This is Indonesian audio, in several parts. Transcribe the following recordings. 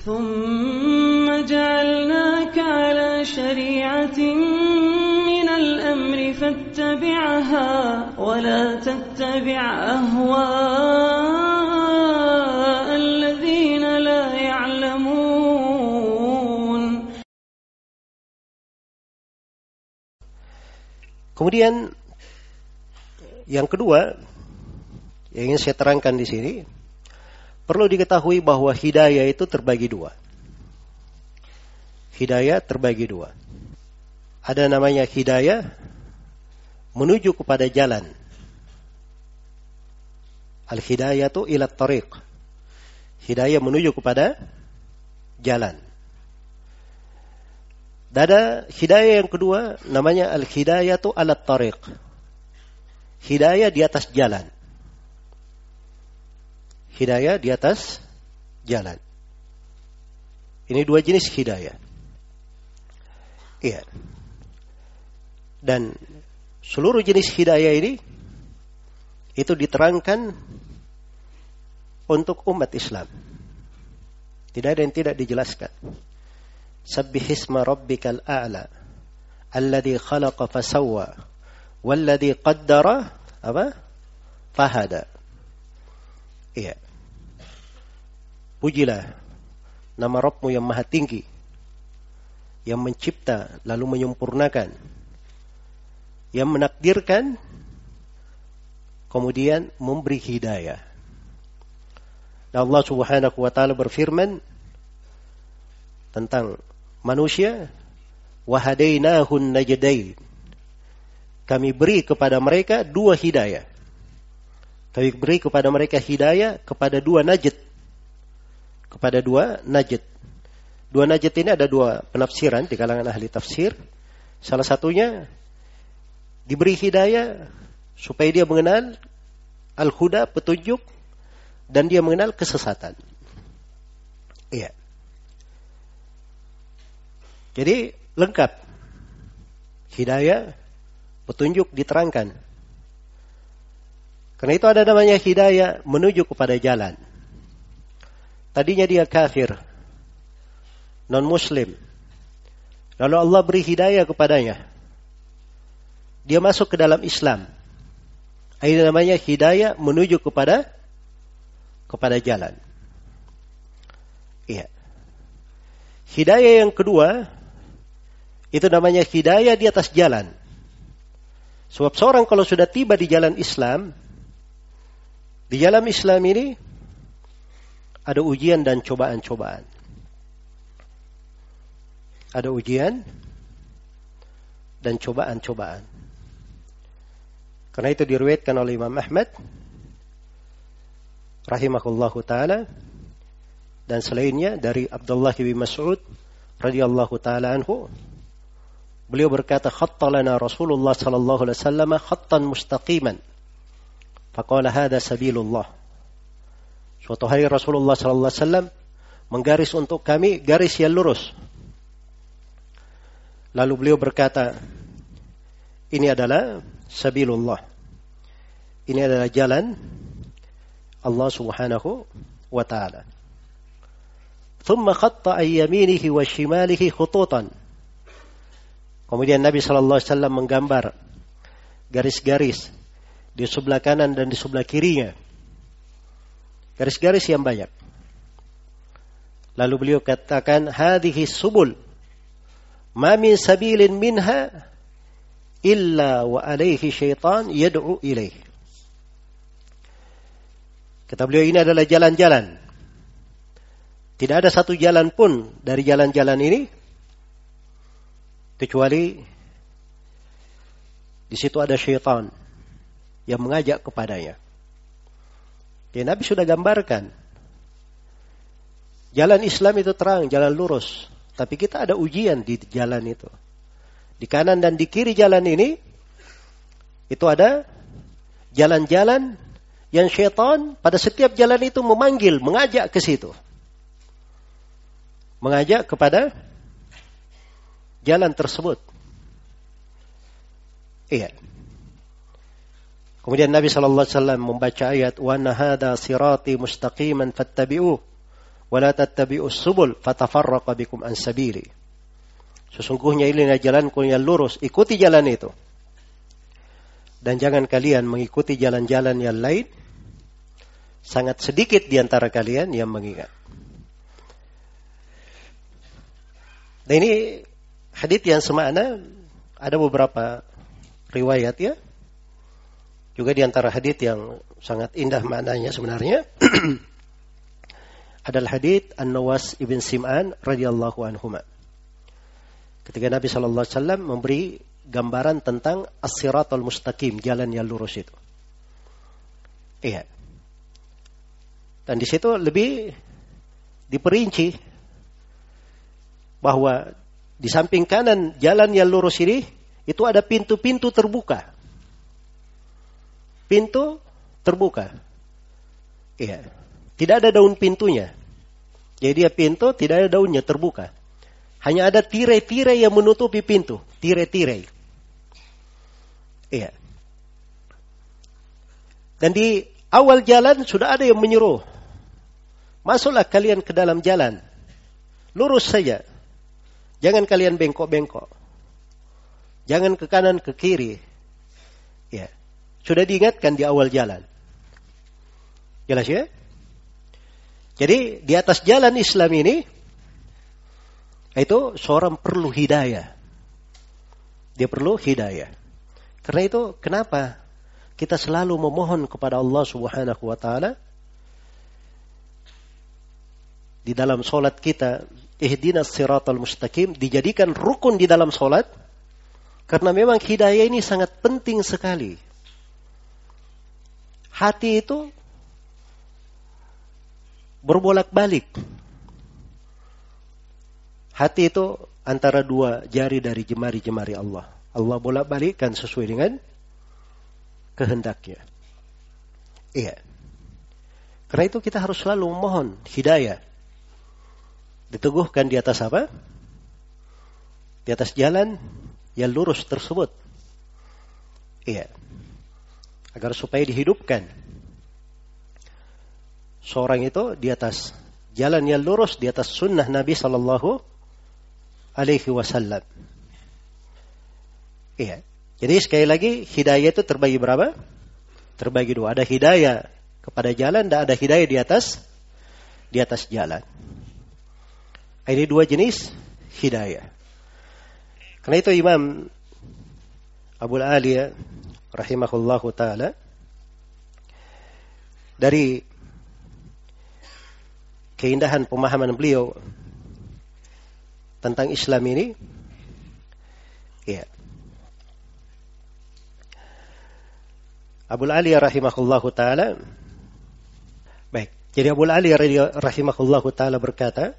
ثم جعلناك على شريعة من الأمر فاتبعها ولا تتبع أهواء الذين لا يعلمون. Kemudian yang kedua yang ingin saya terangkan di sini perlu diketahui bahwa hidayah itu terbagi dua. Hidayah terbagi dua. Ada namanya hidayah menuju kepada jalan. Al-hidayah itu ila tariq. Hidayah menuju kepada jalan. Dan ada hidayah yang kedua namanya al-hidayah itu ala tariq. Hidayah di atas jalan. Hidayah di atas jalan. Ini dua jenis hidayah. Iya. Dan seluruh jenis hidayah ini itu diterangkan untuk umat Islam. Tidak ada yang tidak dijelaskan. Sabbihisma rabbikal a'la alladhi khalaqa fasawwa walladhi qaddara apa? Fahada. Iya. Pujilah nama Rabbmu yang maha tinggi. Yang mencipta lalu menyempurnakan. Yang menakdirkan kemudian memberi hidayah. Dan Allah Subhanahu wa taala berfirman tentang manusia wahadainahun najdain. Kami beri kepada mereka dua hidayah. Kami beri kepada mereka hidayah kepada dua najd. Kepada dua najd. Dua najd ini ada dua penafsiran di kalangan ahli tafsir. Salah satunya diberi hidayah supaya dia mengenal al-huda petunjuk dan dia mengenal kesesatan. Iya. Jadi lengkap. Hidayah, petunjuk diterangkan. Karena itu ada namanya hidayah menuju kepada jalan. Tadinya dia kafir, non muslim. Lalu Allah beri hidayah kepadanya. Dia masuk ke dalam Islam. Ini namanya hidayah menuju kepada kepada jalan. Iya. Hidayah yang kedua itu namanya hidayah di atas jalan. Sebab seorang kalau sudah tiba di jalan Islam, di jalan Islam ini ada ujian dan cobaan-cobaan. Ada ujian dan cobaan-cobaan. Karena itu diriwayatkan oleh Imam Ahmad rahimahullahu taala dan selainnya dari Abdullah bin Mas'ud radhiyallahu taala anhu beliau berkata khatta lana Rasulullah sallallahu alaihi wasallam khattan mustaqiman faqala hadha sabilullah suatu hari Rasulullah sallallahu alaihi wasallam menggaris untuk kami garis yang lurus lalu beliau berkata ini adalah sabilullah ini adalah jalan Allah Subhanahu wa taala ثم خط عن يمينه وشماله خطوطا Kemudian Nabi Shallallahu Alaihi Wasallam menggambar garis-garis di sebelah kanan dan di sebelah kirinya. Garis-garis yang banyak. Lalu beliau katakan, "Hadhihi subul, ma min sabilin minha illa wa alaihi syaitan yad'u ilaih." Kata beliau ini adalah jalan-jalan. Tidak ada satu jalan pun dari jalan-jalan ini kecuali di situ ada syaitan yang mengajak kepadanya. Ya Nabi sudah gambarkan. Jalan Islam itu terang, jalan lurus. Tapi kita ada ujian di jalan itu. Di kanan dan di kiri jalan ini, itu ada jalan-jalan yang syaitan pada setiap jalan itu memanggil, mengajak ke situ. Mengajak kepada jalan tersebut. Iya. Kemudian Nabi sallallahu alaihi wasallam membaca ayat wa nahada sirati mustaqiman fattabi'u Wala tattabi'us subul fatafarraqa bikum an. Sesungguhnya inilah jalanku yang lurus, ikuti jalan itu. Dan jangan kalian mengikuti jalan-jalan yang lain. Sangat sedikit di antara kalian yang mengingat. Dan ini hadith yang semakna ada beberapa riwayat ya. Juga di antara hadith yang sangat indah maknanya sebenarnya adalah hadith An-Nawas ibn Sim'an radhiyallahu anhu. Ketika Nabi sallallahu alaihi wasallam memberi gambaran tentang as-siratal mustaqim, jalan yang lurus itu. Iya. Dan di situ lebih diperinci bahwa di samping kanan jalan yang lurus ini itu ada pintu-pintu terbuka. Pintu terbuka. Iya. Tidak ada daun pintunya. Jadi dia pintu tidak ada daunnya terbuka. Hanya ada tirai-tirai yang menutupi pintu. Tirai-tirai. Iya. Dan di awal jalan sudah ada yang menyuruh. Masuklah kalian ke dalam jalan. Lurus saja. Jangan kalian bengkok-bengkok. Jangan ke kanan ke kiri. Ya. Sudah diingatkan di awal jalan. Jelas ya? Jadi di atas jalan Islam ini itu seorang perlu hidayah. Dia perlu hidayah. Karena itu kenapa kita selalu memohon kepada Allah Subhanahu wa taala di dalam solat kita ihdinas siratal mustaqim dijadikan rukun di dalam solat karena memang hidayah ini sangat penting sekali. Hati itu berbolak-balik. Hati itu antara dua jari dari jemari-jemari Allah. Allah bolak-balikkan sesuai dengan kehendaknya. Iya. Karena itu kita harus selalu memohon hidayah. Diteguhkan di atas apa? Di atas jalan yang lurus tersebut. Iya. Agar supaya dihidupkan seorang itu di atas jalan yang lurus di atas sunnah Nabi Sallallahu Alaihi Wasallam. Iya. Jadi sekali lagi hidayah itu terbagi berapa? Terbagi dua. Ada hidayah kepada jalan dan ada hidayah di atas di atas jalan. Ini dua jenis hidayah. Karena itu Imam Abu Aliyah rahimahullahu taala. Dari keindahan pemahaman beliau tentang Islam ini ya. Abu Ali rahimahullahu taala baik. Jadi Abu Ali rahimahullahu taala berkata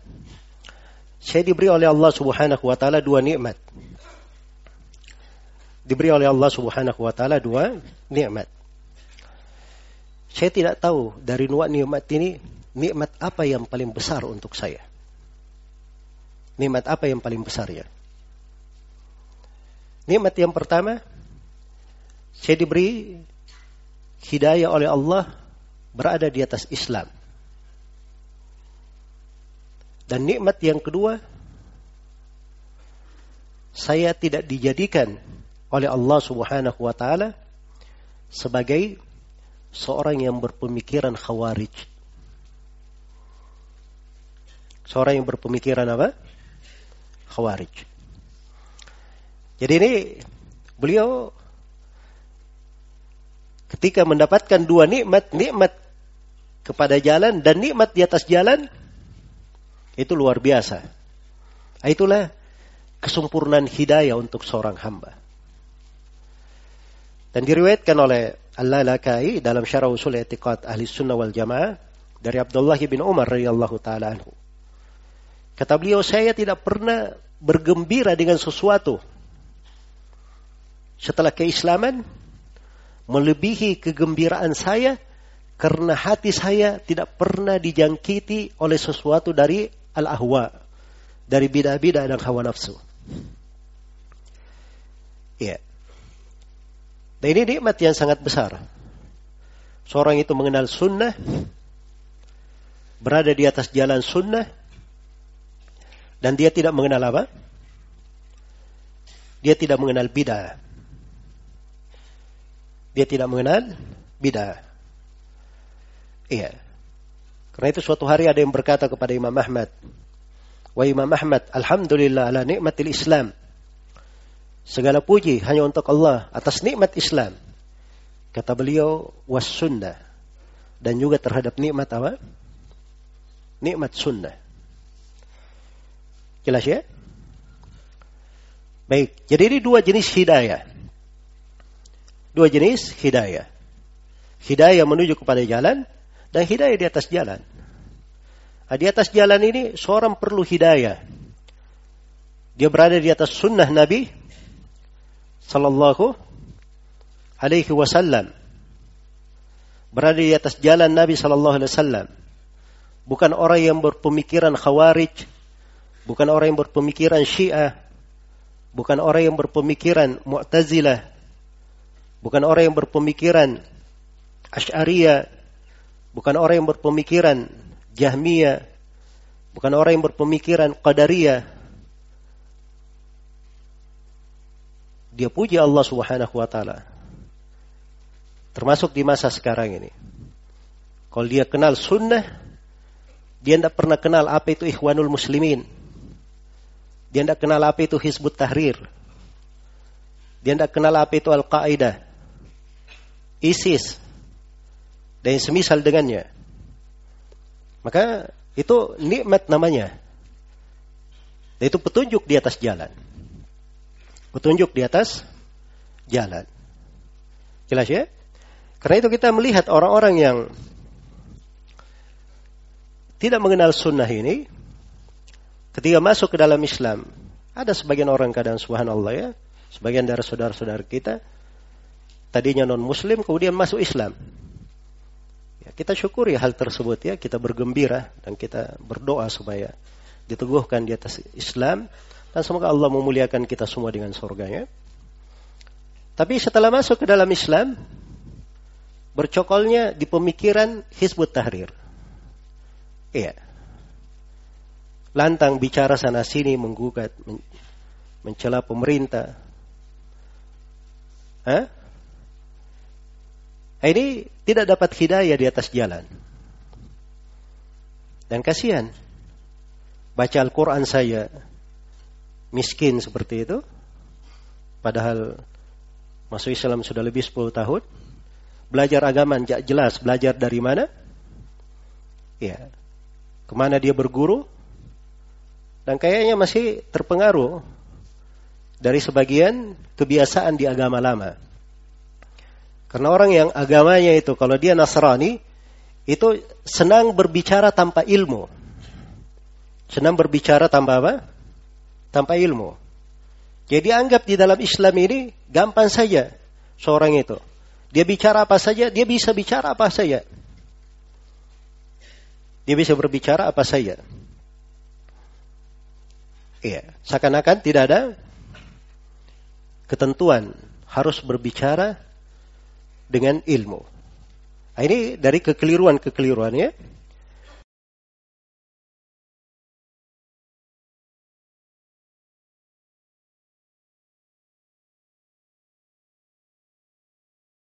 saya diberi oleh Allah Subhanahu wa taala dua nikmat diberi oleh Allah Subhanahu wa taala dua nikmat saya tidak tahu dari dua nikmat ini nikmat apa yang paling besar untuk saya? Nikmat apa yang paling besar ya? Nikmat yang pertama, saya diberi hidayah oleh Allah berada di atas Islam. Dan nikmat yang kedua, saya tidak dijadikan oleh Allah Subhanahu wa taala sebagai seorang yang berpemikiran khawarij. Seorang yang berpemikiran apa? Khawarij. Jadi ini beliau ketika mendapatkan dua nikmat, nikmat kepada jalan dan nikmat di atas jalan itu luar biasa. Itulah kesempurnaan hidayah untuk seorang hamba. Dan diriwayatkan oleh Al-Lalakai dalam syarah usul etiqat ahli sunnah wal jamaah dari Abdullah bin Umar radhiyallahu taala anhu. Kata beliau, saya tidak pernah bergembira dengan sesuatu. Setelah keislaman, melebihi kegembiraan saya karena hati saya tidak pernah dijangkiti oleh sesuatu dari al-ahwa, dari bidah-bidah dan hawa nafsu. Ya. Dan ini nikmat yang sangat besar. Seorang itu mengenal sunnah, berada di atas jalan sunnah dan dia tidak mengenal apa? Dia tidak mengenal bid'ah. Dia tidak mengenal bid'ah. Iya. Karena itu suatu hari ada yang berkata kepada Imam Ahmad, "Wa Imam Ahmad, alhamdulillah ala nikmatil Islam." Segala puji hanya untuk Allah atas nikmat Islam. Kata beliau, was sunnah. Dan juga terhadap nikmat apa? Nikmat sunnah. Jelas ya? Baik, jadi ini dua jenis hidayah. Dua jenis hidayah. Hidayah menuju kepada jalan dan hidayah di atas jalan. Nah, di atas jalan ini seorang perlu hidayah. Dia berada di atas sunnah Nabi sallallahu alaihi wasallam. Berada di atas jalan Nabi sallallahu alaihi wasallam. Bukan orang yang berpemikiran khawarij, bukan orang yang berpemikiran Syiah, bukan orang yang berpemikiran Mu'tazilah, bukan orang yang berpemikiran Asy'ariyah, bukan orang yang berpemikiran Jahmiyah, bukan orang yang berpemikiran Qadariyah. Dia puji Allah Subhanahu wa taala. Termasuk di masa sekarang ini. Kalau dia kenal sunnah, dia tidak pernah kenal apa itu ikhwanul muslimin. Dia tidak kenal apa itu Hizbut Tahrir. Dia tidak kenal apa itu Al-Qaeda. ISIS. Dan yang semisal dengannya. Maka itu nikmat namanya. Dan itu petunjuk di atas jalan. Petunjuk di atas jalan. Jelas ya? Karena itu kita melihat orang-orang yang tidak mengenal sunnah ini, Ketika masuk ke dalam Islam, ada sebagian orang kadang subhanallah ya, sebagian dari saudara-saudara kita tadinya non muslim kemudian masuk Islam. Ya, kita syukuri hal tersebut ya, kita bergembira dan kita berdoa supaya diteguhkan di atas Islam dan semoga Allah memuliakan kita semua dengan surganya. Tapi setelah masuk ke dalam Islam, bercokolnya di pemikiran Hizbut Tahrir. Iya lantang bicara sana sini menggugat mencela pemerintah Hah? ini tidak dapat hidayah di atas jalan dan kasihan baca Al-Quran saya miskin seperti itu padahal masuk Islam sudah lebih 10 tahun belajar agama tidak jelas belajar dari mana ya ke mana dia berguru dan kayaknya masih terpengaruh dari sebagian kebiasaan di agama lama. Karena orang yang agamanya itu kalau dia Nasrani itu senang berbicara tanpa ilmu. Senang berbicara tanpa apa? Tanpa ilmu. Jadi anggap di dalam Islam ini gampang saja seorang itu. Dia bicara apa saja, dia bisa bicara apa saja. Dia bisa berbicara apa saja. Iya, seakan-akan tidak ada ketentuan harus berbicara dengan ilmu. Nah, ini dari kekeliruan-kekeliruannya